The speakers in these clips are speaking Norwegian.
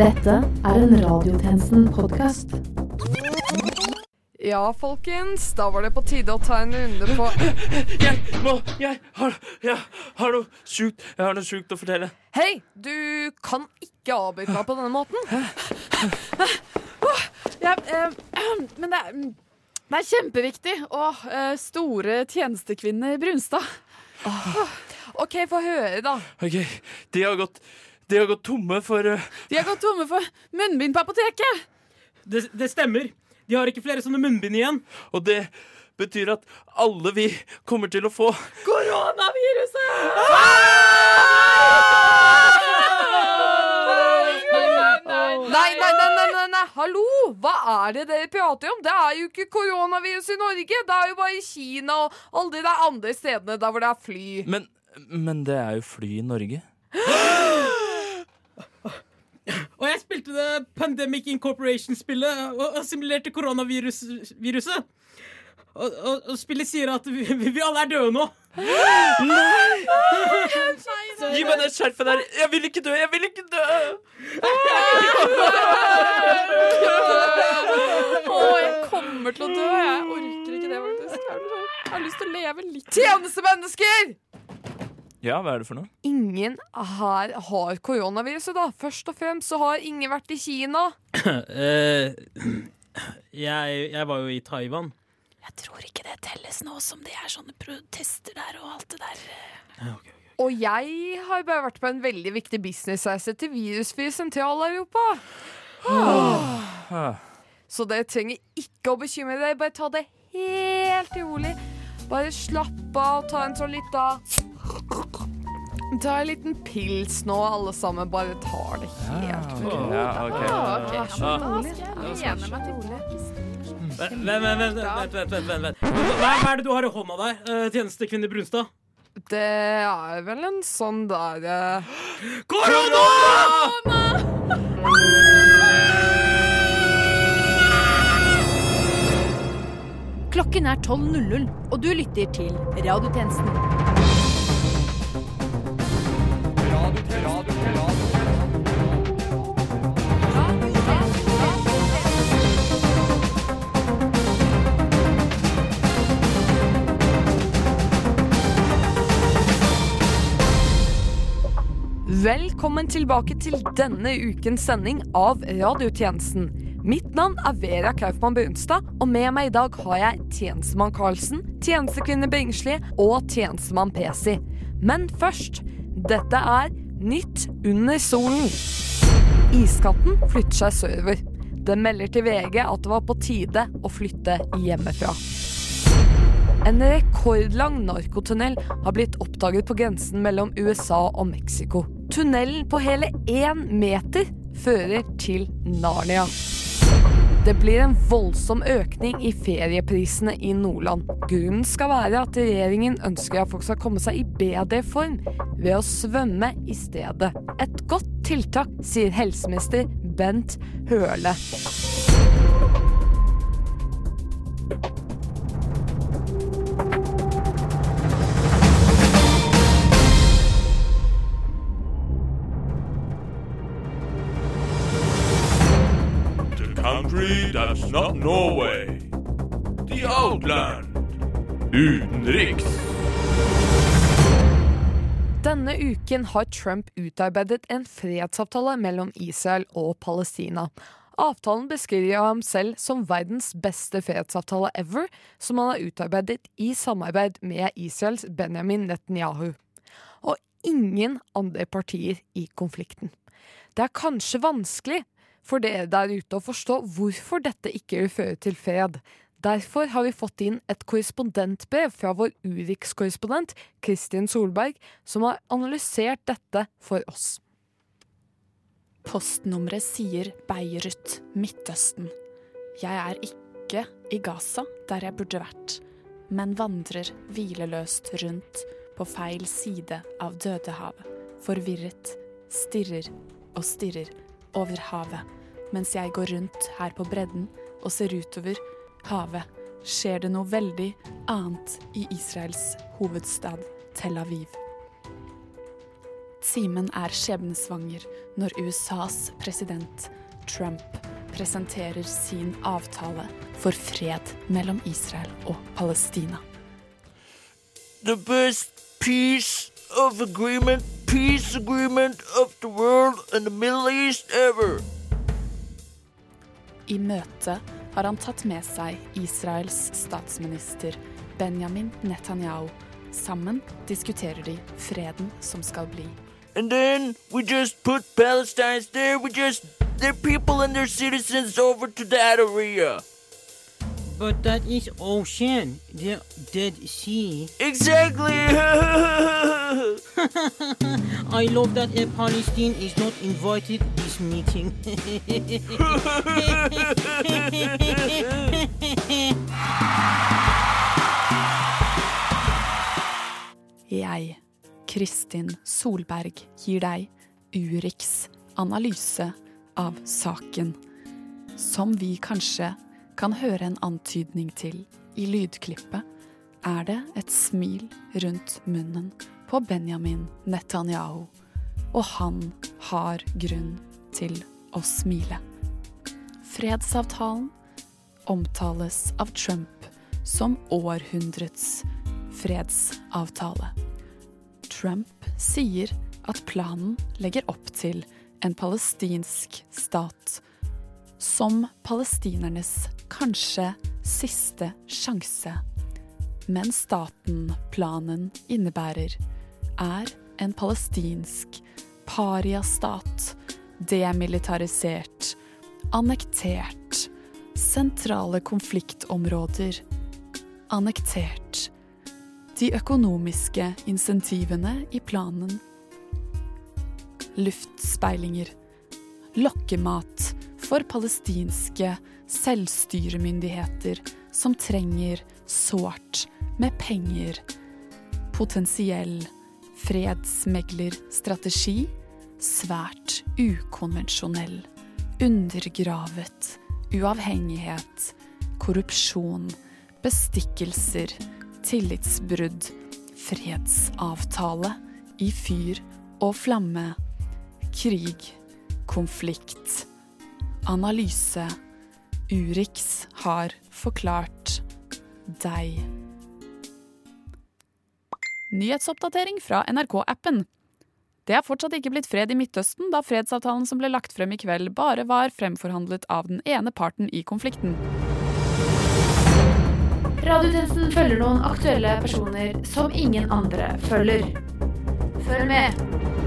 Dette er en Radiotjenesten-podkast. Ja, folkens, da var det på tide å ta en runde på Jeg må Jeg har, jeg har noe sjukt Jeg har noe sjukt å fortelle. Hei, du kan ikke avbryte meg på denne måten. Ja, eh, men det er, det er kjempeviktig. Og eh, store tjenestekvinne Brunstad. OK, få høre, da. Ok, De har gått De har gått tomme for uh, De har gått tomme for munnbind på apoteket. Det, det stemmer. De har ikke flere sånne munnbind igjen. Og det betyr at alle vi kommer til å få Koronaviruset! Nei, nei, nei, nei, nei, nei, hallo! Hva er det dere prater om? Det er jo ikke koronavirus i Norge. Det er jo bare i Kina og alle de der andre stedene der hvor det er fly. Men, men det er jo fly i Norge. Og jeg spilte det Pandemic Incorporation-spillet og, og simulerte koronaviruset. Og, og, og spillet sier at vi, vi, alle er døde nå. Gi meg det skjerfet der! Jeg vil ikke dø! Jeg vil ikke dø! Å, jeg kommer til å dø. Jeg orker ikke det, faktisk. Jeg har lyst til å leve litt. Tjenestemennesker! Ja, hva er det for noe? Ingen her har koronaviruset, da. Først og fremst så har ingen vært i Kina. Eh, jeg, jeg var jo i Taiwan. Jeg tror ikke det telles nå som det er sånne protester der og alt det der. Og jeg har bare vært på en veldig viktig businessreise til virusfri Sentral-Europa. Ah, Så dere trenger ikke å bekymre dere. Bare ta det helt rolig. Bare slapp av, og ta en sånn lita Ta en liten pils nå, alle sammen. Bare tar det helt med ro. Ja, ok. Ja, okay. Da skal jeg lene meg til mm. Vent, vent, vent. vent, vent, Hva er det du har i hånda der, eh, tjenestekvinne Brunstad? Det er vel en sånn der uh... Korona! Korona! Klokken er 12.00, og du lytter til Radiotjenesten. Velkommen tilbake til denne ukens sending av Radiotjenesten. Mitt navn er Vera Kaufmann Brunstad, og med meg i dag har jeg tjenestemann Karlsen, tjenestekvinne Bringsli og tjenestemann Pesi. Men først, dette er Nytt under solen. Iskanten flytter seg sørover. Det melder til VG at det var på tide å flytte hjemmefra. En rekordlang narkotunnel har blitt oppdaget på grensen mellom USA og Mexico. Tunnelen på hele én meter fører til Narnia. Det blir en voldsom økning i ferieprisene i Nordland. Grunnen skal være at regjeringen ønsker at folk skal komme seg i bedre form ved å svømme i stedet. Et godt tiltak, sier helseminister Bent Høle. That's not Norway. The Outland. Utenriks. Denne uken har Trump utarbeidet en fredsavtale mellom Israel og Palestina. Avtalen beskriver ham selv som verdens beste fredsavtale ever, som han har utarbeidet i samarbeid med Israels Benjamin Netanyahu. Og ingen andre partier i konflikten. Det er kanskje vanskelig for dere der ute å forstå hvorfor dette ikke vil føre til fred. Derfor har vi fått inn et korrespondentbrev fra vår Urix-korrespondent Kristin Solberg, som har analysert dette for oss. Postnummeret sier Beirut, Midtøsten. Jeg er ikke i Gaza, der jeg burde vært, men vandrer hvileløst rundt på feil side av Dødehavet. Forvirret, stirrer og stirrer over havet, mens jeg går rundt her på bredden og ser utover havet. Skjer det noe veldig annet i Israels hovedstad Tel Aviv. Timen er skjebnesvanger når USAs president Trump presenterer sin avtale for fred mellom Israel og Palestina. The best peace of agreement, peace agreement of the world and the Middle East ever. I møtet har han tatt med seg Israels statsminister Benjamin Netanyahu. Sammen diskuterer de freden som skal bli. And then we just put Palestinians there. We just their people and their citizens over to that area. But that is ocean, the Dead Sea. Exactly. I love that a Palestine is not invited this meeting. Jeg, Kristin Solberg, gir deg Urix analyse av saken, som vi kanskje kan høre en antydning til i lydklippet, er det et smil rundt munnen på Benjamin Netanyahu, og han har grunn til å smile. Fredsavtalen omtales av Trump som århundrets fredsavtale. Trump sier at planen legger opp til en palestinsk stat som palestinernes kanskje siste sjanse. Men staten planen innebærer, er en palestinsk pariastat, demilitarisert, annektert, sentrale konfliktområder, annektert. De økonomiske insentivene i planen. Luftspeilinger. Lokkemat for palestinske selvstyremyndigheter som trenger sårt med penger. Potensiell fredsmeglerstrategi. Svært ukonvensjonell. Undergravet. Uavhengighet. Korrupsjon. Bestikkelser. Tillitsbrudd. Fredsavtale. I fyr og flamme. Krig. Konflikt. Analyse. Urix har forklart deg. Nyhetsoppdatering fra NRK-appen. Det er fortsatt ikke blitt fred i Midtøsten, da fredsavtalen som ble lagt frem i kveld, bare var fremforhandlet av den ene parten i konflikten. Radiotjenesten følger noen aktuelle personer som ingen andre følger. Følg med.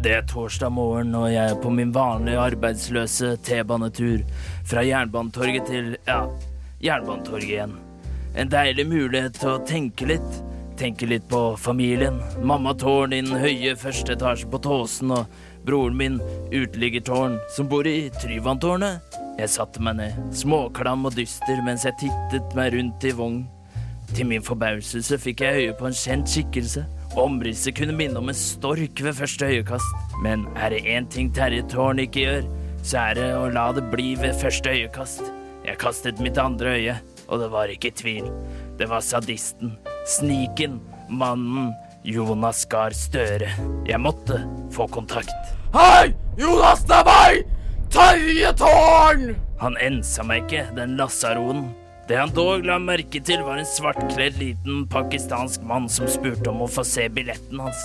Det er torsdag morgen, og jeg er på min vanlige arbeidsløse T-banetur fra Jernbanetorget til ja, Jernbanetorget igjen. En deilig mulighet til å tenke litt. Tenke litt på familien. Mamma Tårn i den høye første etasje på Tåsen, og broren min uteliggertårn som bor i Tryvanntårnet. Jeg satte meg ned, småklam og dyster, mens jeg tittet meg rundt i vogn. Til min forbauselse fikk jeg øye på en kjent skikkelse. Omrisset kunne minne om en stork ved første øyekast. Men er det én ting Terje Tårn ikke gjør, så er det å la det bli ved første øyekast. Jeg kastet mitt andre øye, og det var ikke tvil. Det var sadisten, sniken, mannen, Jonas Gahr Støre. Jeg måtte få kontakt. Hei! Jonas, det er meg! Terje Tårn! Han ensa meg ikke, den lasaronen. Det han dog la merke til, var en svartkledd liten pakistansk mann som spurte om å få se billetten hans.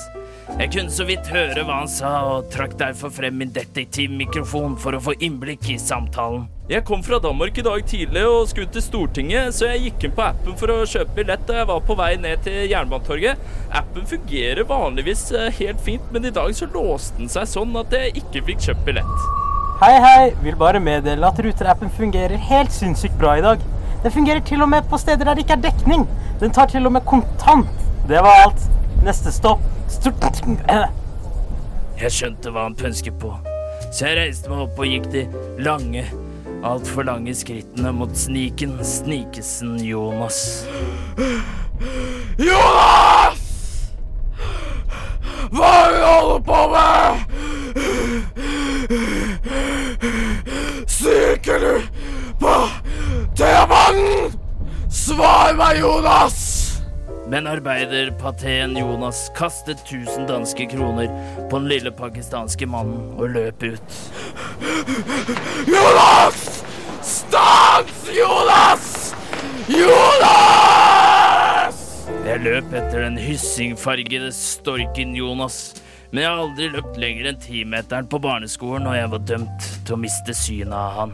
Jeg kunne så vidt høre hva han sa, og trakk derfor frem min detektivmikrofon for å få innblikk i samtalen. Jeg kom fra Danmark i dag tidlig og skulle til Stortinget, så jeg gikk inn på appen for å kjøpe billett da jeg var på vei ned til Jernbanetorget. Appen fungerer vanligvis eh, helt fint, men i dag så låste den seg sånn at jeg ikke fikk kjøpt billett. Hei, hei. Vil bare meddele at Ruter-appen fungerer helt sinnssykt bra i dag. Den fungerer til og med på steder der det ikke er dekning. Den tar til og med kontant. Det var alt. Neste stopp Stort... Jeg skjønte hva han pønsket på, så jeg reiste meg opp og gikk de lange, altfor lange skrittene mot sniken, snikesen Jonas. Jonas! Hva er det du holder på med? Stryker du på T-banen? Svar meg, Jonas! Men arbeiderpateen Jonas kastet 1000 danske kroner på den lille pakistanske mannen og løp ut. Jonas! Stans, Jonas! Jonas! Jeg løp etter den hyssingfargede storken Jonas, men jeg har aldri løpt lenger enn timeteren på barneskolen, og jeg var dømt til å miste synet av han.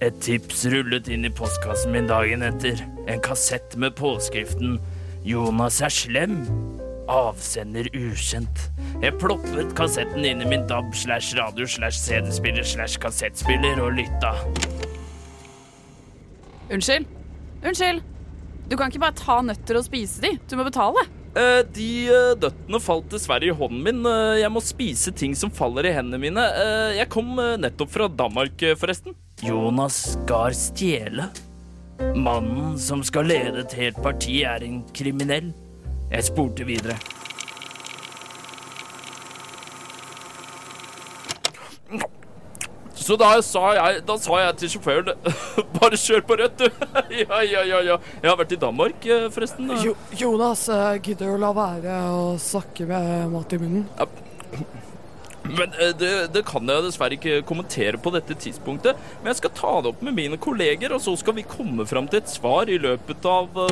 Et tips rullet inn i postkassen min dagen etter. En kassett med påskriften 'Jonas er slem'. Avsender ukjent. Jeg ploppet kassetten inn i min DAB slash radio slash CD-spiller slash kassettspiller og lytta. Unnskyld? Unnskyld? Du kan ikke bare ta nøtter og spise de. Du må betale. Eh, de eh, døttene falt dessverre i hånden min. Eh, jeg må spise ting som faller i hendene mine. Jeg kom nettopp fra Danmark, forresten. Jonas Gahr Stjele. Mannen som skal lede et helt parti, er en kriminell. Jeg spurte videre. Så da sa jeg, da sa jeg til sjåføren Bare kjør på rødt, du. ja, ja, ja, ja. Jeg har vært i Danmark, eh, forresten. Jo, Jonas, eh, gidder du å la være å snakke med mat i munnen? Men eh, det, det kan jeg dessverre ikke kommentere på dette tidspunktet. Men jeg skal ta det opp med mine kolleger, og så skal vi komme fram til et svar i løpet av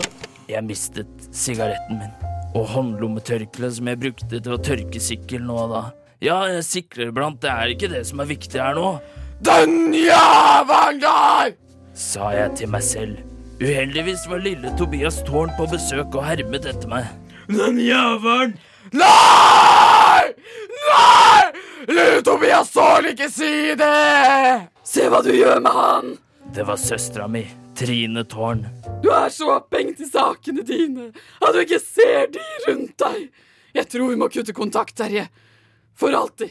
Jeg mistet sigaretten min og håndlommetørkleet som jeg brukte til å tørke sykkelen nå da. Ja, jeg sikler blant, det er ikke det som er viktig her nå, Den jævelen der! sa jeg til meg selv. Uheldigvis var lille Tobias Tårn på besøk og hermet etter meg. Den jævelen! Nei! Nei! Lille Tobias Tårn, ikke si det! Se hva du gjør med han! Det var søstera mi, Trine Tårn. Du er så opphengt i sakene dine at du ikke ser de rundt deg. Jeg tror vi må kutte kontakt, Terje. For alltid.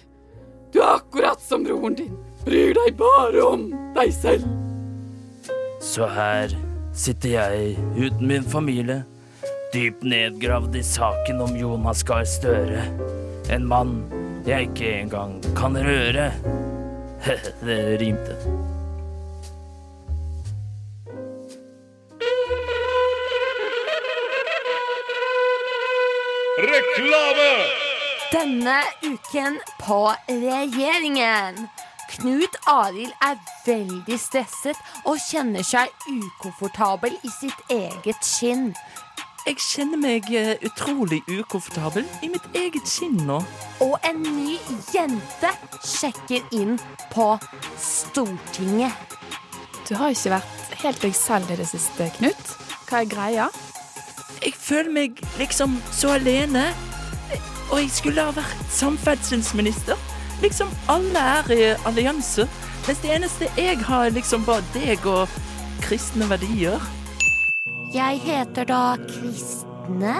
Du er akkurat som broren din. Bryr deg bare om deg selv. Så her sitter jeg uten min familie, dypt nedgravd i saken om Jonas Gahr Støre. En mann jeg ikke engang kan røre. Det rimte. Denne uken på regjeringen. Knut Arild er veldig stresset og kjenner seg ukomfortabel i sitt eget skinn. Jeg kjenner meg eh, utrolig ukomfortabel i mitt eget skinn nå. Og en ny jente sjekker inn på Stortinget. Du har ikke vært helt deg selv i det siste, Knut. Hva er greia? Jeg føler meg liksom så alene. Og jeg skulle ha vært samferdselsminister. Liksom alle er i allianse. Mens det eneste jeg har, liksom bare deg og kristne verdier. Jeg heter da Kristne.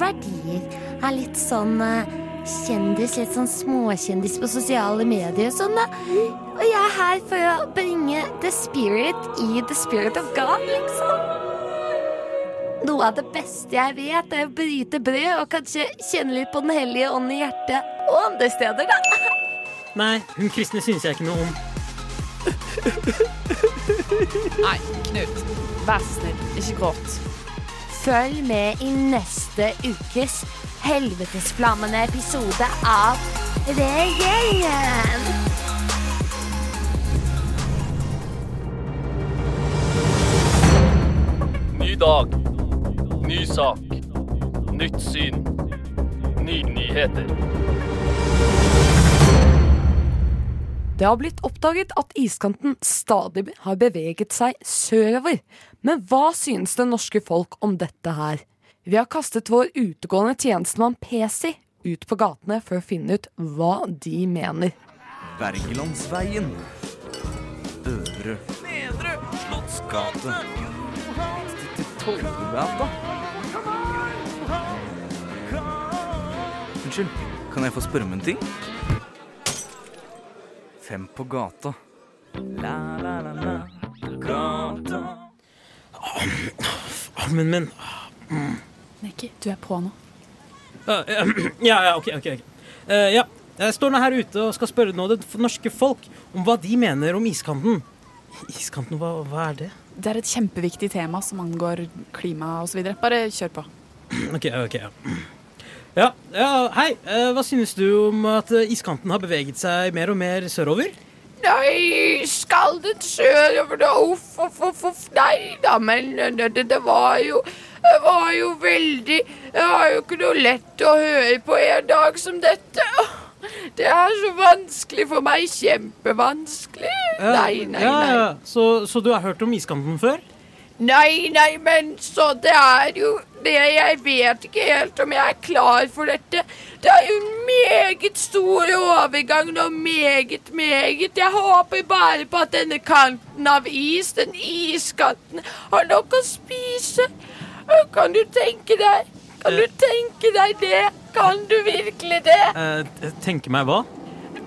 Verdier er litt sånn eh, kjendis, litt sånn småkjendis på sosiale medier og sånn. da. Og jeg er her for å bringe the spirit i the spirit of God, liksom. Noe av det beste jeg vet, er å bryte brød og kanskje kjenne litt på Den hellige ånd i hjertet. Og andre steder, da. Nei, hun kristne synes jeg ikke noe om. Nei, Knut. Vær så snill, ikke gråt. Følg med i neste ukes helvetesflammende episode av Regjeringen. Ny dag. Ny sak. Nytt syn. Nye nyheter. Det har blitt oppdaget at iskanten stadig har beveget seg sørover. Men hva synes det norske folk om dette her? Vi har kastet vår utegående tjenestemann PC ut på gatene for å finne ut hva de mener. Wergelandsveien. Øvre Nedre Slottsgate. Torgata. Unnskyld, kan jeg få spørre om en ting? Fem på gata. La, la, la, la. Gata. Armen min. Nikki, du er på nå. Ja, ja, ja, ok, ok. okay. Uh, ja, Jeg står nå her ute og skal spørre nå det norske folk om hva de mener om iskanten. Iskanten, hva, hva er det? Det er et kjempeviktig tema som angår klima osv. Bare kjør på. Ok, ok, ja. Ja, ja hei. Eh, Hva synes du om at eh, iskanten har beveget seg mer og mer sørover? Nei, skal den sørover? Uff, uff, uff, uff. Nei da, men det, det, det var jo Det var jo veldig Det var jo ikke noe lett å høre på en dag som dette. Det er så vanskelig for meg. Kjempevanskelig. Ja, Nei, nei, ja, nei. ja. Så, så du har hørt om iskanten før? Nei, nei, men så det er jo det Jeg vet ikke helt om jeg er klar for dette. Det er jo en meget stor overgang nå. Meget, meget. Jeg håper bare på at denne kanten av is, den iskanten, har nok å spise. Kan du tenke deg? Kan du tenke deg det? Kan du virkelig det? Eh, tenke meg hva?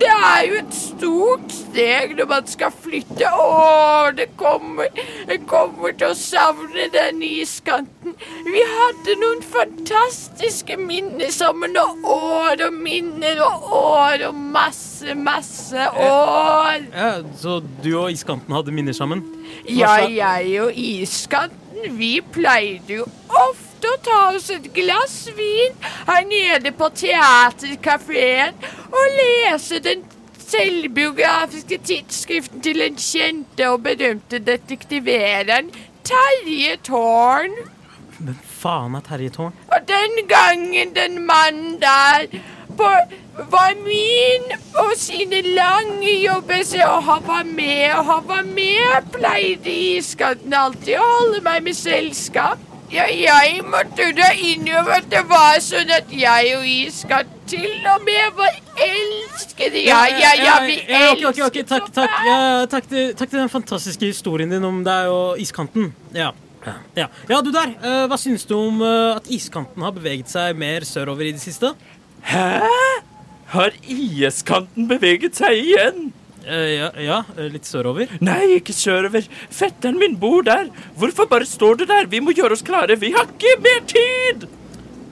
Det er jo et stort steg når man skal flytte. Å, det kommer Jeg kommer til å savne den iskanten. Vi hadde noen fantastiske minner sammen, og år og minner og år og masse, masse år. Ja, så du og iskanten hadde minner sammen? Ja, jeg og iskanten, vi pleide jo ofte å ta oss et glass vin her nede på teaterkafeen og lese den selvbiografiske tidsskriften til den kjente og berømte detektivereren Terje Tårn. Men faen er Terje Tårn? Og den gangen den mannen der på, var min og sine lange jobber, så han var med, og han var med, pleide iskanten alltid å holde meg med selskap. Ja, jeg måtte da innrømme at det var sånn at jeg og iskanten til og med var elskede. Ja, ja, ja, vi ja, ok, ok, ok, elsket Takk, takk, ja, takk, til, takk til den fantastiske historien din om deg og iskanten. Ja. Ja, ja. ja du der. eh, hva syns du om eh, at iskanten har beveget seg mer sørover i det siste? Hæ? Har iskanten beveget seg igjen? Eh, ja, ja, eh, litt sørover. Nei, ikke sørover. Fetteren min bor der. Hvorfor bare står du der? Vi må gjøre oss klare. Vi har ikke mer tid!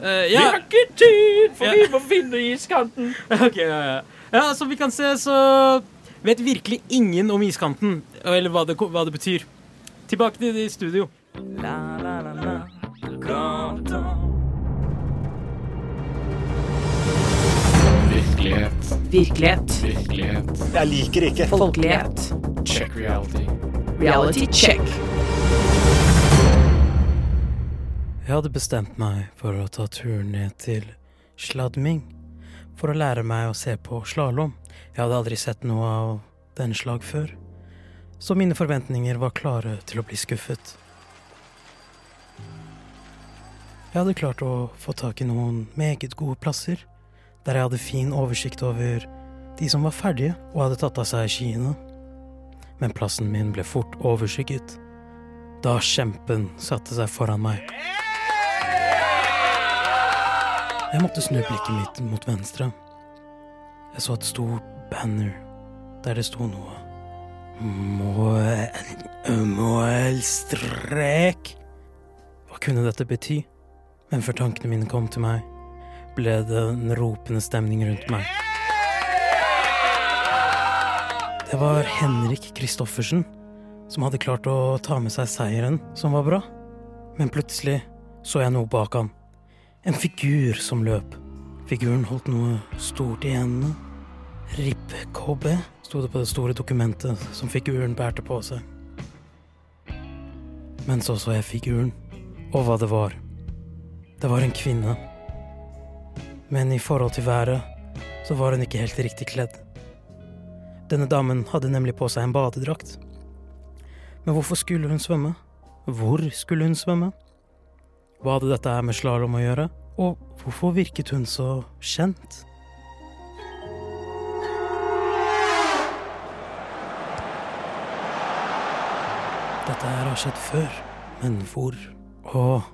Eh, Vi har ikke tid, for Ja. vi må finne iskanten. Ok, ja, ja. ja, som vi kan se, så vet virkelig ingen om iskanten, eller hva det, hva det betyr. Tilbake til studio. La, la, la, la. Kanto. Virkelighet. Virkelighet. Virkelighet. Jeg liker ikke. Folkelighet. Check reality. Reality check. Jeg hadde bestemt meg for å ta turen ned til Sladming for å lære meg å se på slalåm. Jeg hadde aldri sett noe av den slag før, så mine forventninger var klare til å bli skuffet. Jeg hadde klart å få tak i noen meget gode plasser, der jeg hadde fin oversikt over de som var ferdige og hadde tatt av seg skiene. Men plassen min ble fort overskygget da kjempen satte seg foran meg. Jeg måtte snu blikket mitt mot venstre. Jeg så et stort banner der det sto noe Mål... Målstrek. Hva kunne dette bety? Men før tankene mine kom til meg, ble det en ropende stemning rundt meg. Det var Henrik Kristoffersen som hadde klart å ta med seg seieren, som var bra. Men plutselig så jeg noe bak han. En figur som løp. Figuren holdt noe stort i hendene. RIP-KB, sto det på det store dokumentet som figuren bærte på seg. Men så så jeg figuren, og hva det var. Det var en kvinne. Men i forhold til været, så var hun ikke helt riktig kledd. Denne damen hadde nemlig på seg en badedrakt. Men hvorfor skulle hun svømme? Hvor skulle hun svømme? Hva hadde dette her med slalåm å gjøre? Og hvorfor virket hun så kjent? Dette her har skjedd før, men hvor? Og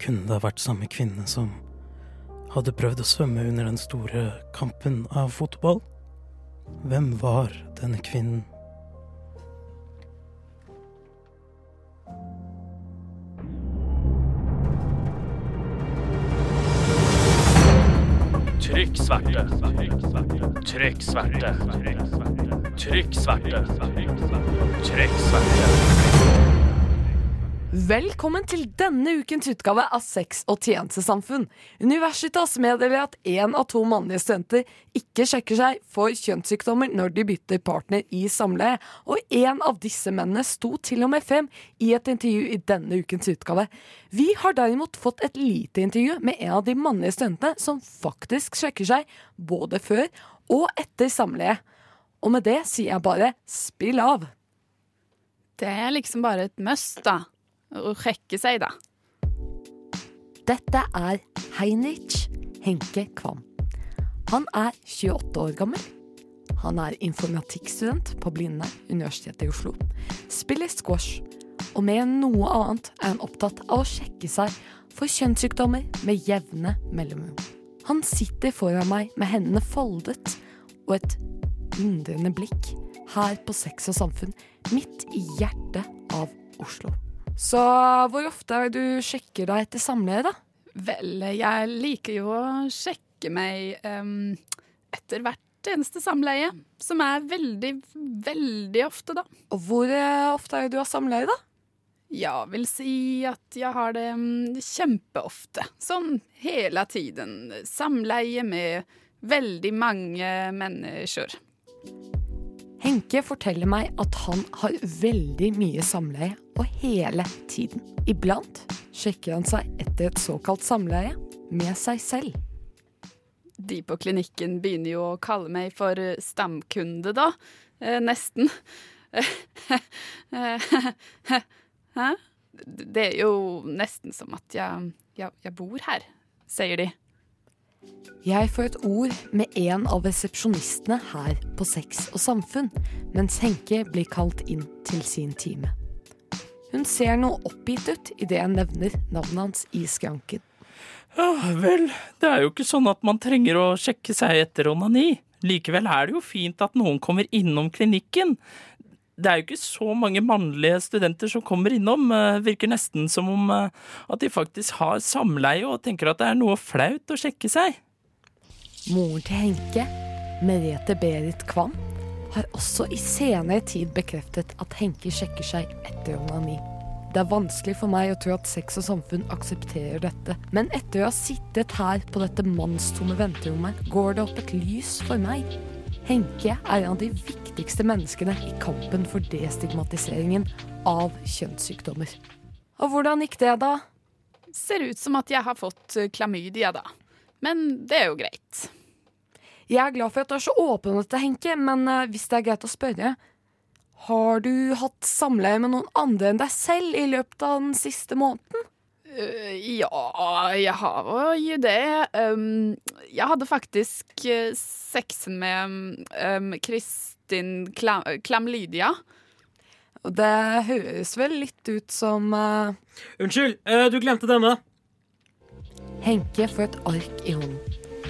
kunne det vært samme kvinne som hadde prøvd å svømme under den store kampen av fotball? Hvem var denne kvinnen? Trykk sverte. Trykk sverte. Trykk sverte. Trykk sverte. Trykk sverte. Velkommen til denne ukens utgave av Sex og tjenestesamfunn. Universitas meddeler at én av to mannlige studenter ikke sjekker seg for kjønnssykdommer når de bytter partner i samleie, og én av disse mennene sto til og med frem i et intervju i denne ukens utgave. Vi har derimot fått et lite intervju med en av de mannlige studentene som faktisk sjekker seg både før og etter samleie. Og med det sier jeg bare spill av. Det er liksom bare et must, da. Å sjekke seg, da. Dette er Heinrich Henke Kvam. Han er 28 år gammel. Han er informatikkstudent på Blinde Universitetet i Oslo. Spiller squash. Og enn noe annet er han opptatt av å sjekke seg for kjønnssykdommer med jevne mellomrom. Han sitter foran meg med hendene foldet og et undrende blikk her på Sex og samfunn, midt i hjertet av Oslo. Så hvor ofte du sjekker deg etter samleie, da? Vel, jeg liker jo å sjekke meg um, etter hvert eneste samleie. Som er veldig, veldig ofte, da. Og hvor eh, ofte er det du har samleie, da? Ja, vil si at jeg har det mm, kjempeofte. Sånn hele tiden. Samleie med veldig mange mennesker. Henke forteller meg at han har veldig mye samleie, og hele tiden. Iblant sjekker han seg etter et såkalt samleie med seg selv. De på klinikken begynner jo å kalle meg for stamkunde, da. Eh, nesten. Hæ? Det er jo nesten som at jeg, jeg, jeg bor her, sier de. Jeg får et ord med en av resepsjonistene her på Sex og samfunn, mens Henke blir kalt inn til sin time. Hun ser noe oppgitt ut idet jeg nevner navnet hans i skranken. Ja, vel, det er jo ikke sånn at man trenger å sjekke seg etter onani. Likevel er det jo fint at noen kommer innom klinikken. Det er jo ikke så mange mannlige studenter som kommer innom. eh, Virker nesten som om eh, at de faktisk har samleie og tenker at det er noe flaut å sjekke seg. Moren til Henke, Merete Berit Kvam, har også i senere tid bekreftet at Henke sjekker seg etter onani. Det er vanskelig for meg å tro at sex og samfunn aksepterer dette, men etter å ha sittet her på dette mannstomme venterommet, går det opp et lys for meg. Henke er en av de viktigste menneskene i kampen for destigmatiseringen av kjønnssykdommer. Og hvordan gikk det, da? Ser ut som at jeg har fått eh, klamydia, da. Men det er jo greit. Jeg er glad for at du er så åpen om dette, Henke, men eh, hvis det er greit å spørre Har du hatt samleie med noen andre enn deg selv i løpet av den siste måneden? Eh, ja, jeg har jo det. Um, jeg hadde faktisk eh, sexen med um, Kristin Klam Klamlydia. Og det høres vel litt ut som uh... Unnskyld, uh, du glemte denne. Henke får et ark i hånden.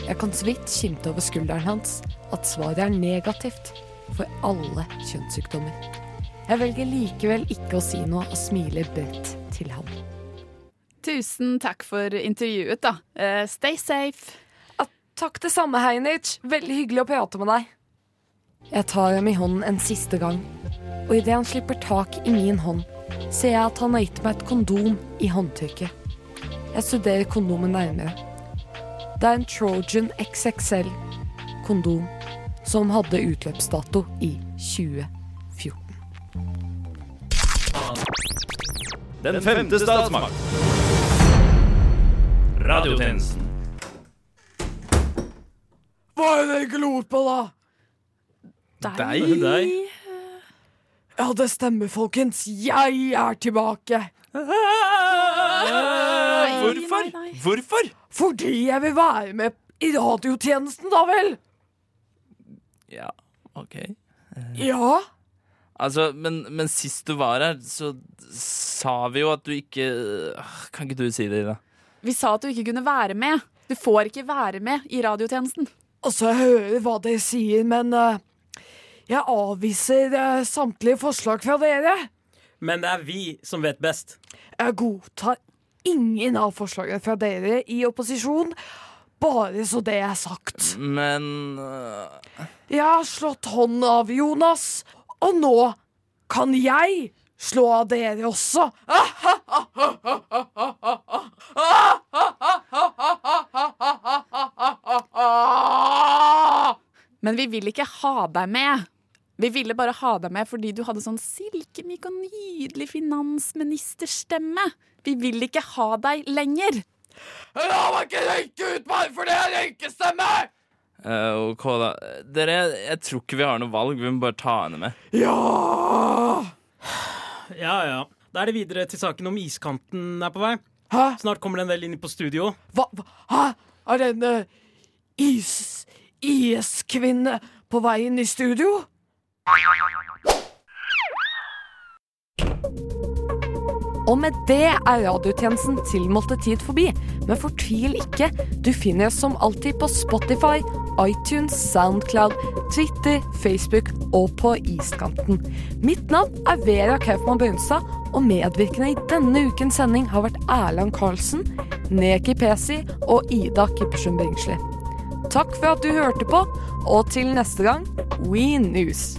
Jeg kan så vidt skimte over skulderen hans at svaret er negativt for alle kjønnssykdommer. Jeg velger likevel ikke å si noe og smiler bredt til ham. Tusen takk for intervjuet, da. Uh, stay safe. Takk det samme, Heinich Veldig hyggelig å prate med deg. Jeg tar ham i hånden en siste gang, og idet han slipper tak i min hånd, ser jeg at han har gitt meg et kondom i håndtrykket. Jeg studerer kondomet nærmere. Det er en Trojan XXL kondom som hadde utløpsdato i 2014. Den femte statsmakt. Radiotjenesten. Hva er det glor på, da? Deg? Deg? Ja, det stemmer, folkens. Jeg er tilbake. Hvorfor? Hvorfor? Fordi jeg vil være med i radiotjenesten, da vel? Ja, OK. Ja. Altså, men, men sist du var her, så sa vi jo at du ikke Kan ikke du si det, Ida? Vi sa at du ikke kunne være med. Du får ikke være med i radiotjenesten. Altså, jeg hører hva dere sier, men uh, jeg avviser uh, samtlige forslag fra dere. Men det er vi som vet best. Jeg godtar ingen av forslagene fra dere i opposisjon. Bare så det er sagt. Men uh... Jeg har slått hånden av Jonas, og nå kan jeg slå av dere også. Men vi vil ikke ha deg med. Vi ville bare ha deg med fordi du hadde sånn silkemyk og nydelig finansministerstemme. Vi vil ikke ha deg lenger. La meg ikke røyke ut bare fordi jeg røykestemme! Uh, ok, da. Dere, jeg tror ikke vi har noe valg. Vi må bare ta henne med. Ja, ja. ja. Da er det videre til saken om iskanten er på vei. Hæ? Snart kommer den vel inn på studio. Hva, hva Hæ? Er det en uh, is... IS-kvinne på vei inn i studio? Og med det er radiotjenesten tilmålte tid forbi. Men fortvil ikke, du finner oss som alltid på Spotify, iTunes, Soundcloud, Twitter, Facebook og på iskanten. Mitt navn er Vera Kaufmann Brunstad, og medvirkende i denne ukens sending har vært Erland Karlsen, Neki Pesi og Ida Kippersund Bringsli. Takk for at du hørte på, og til neste gang, We News.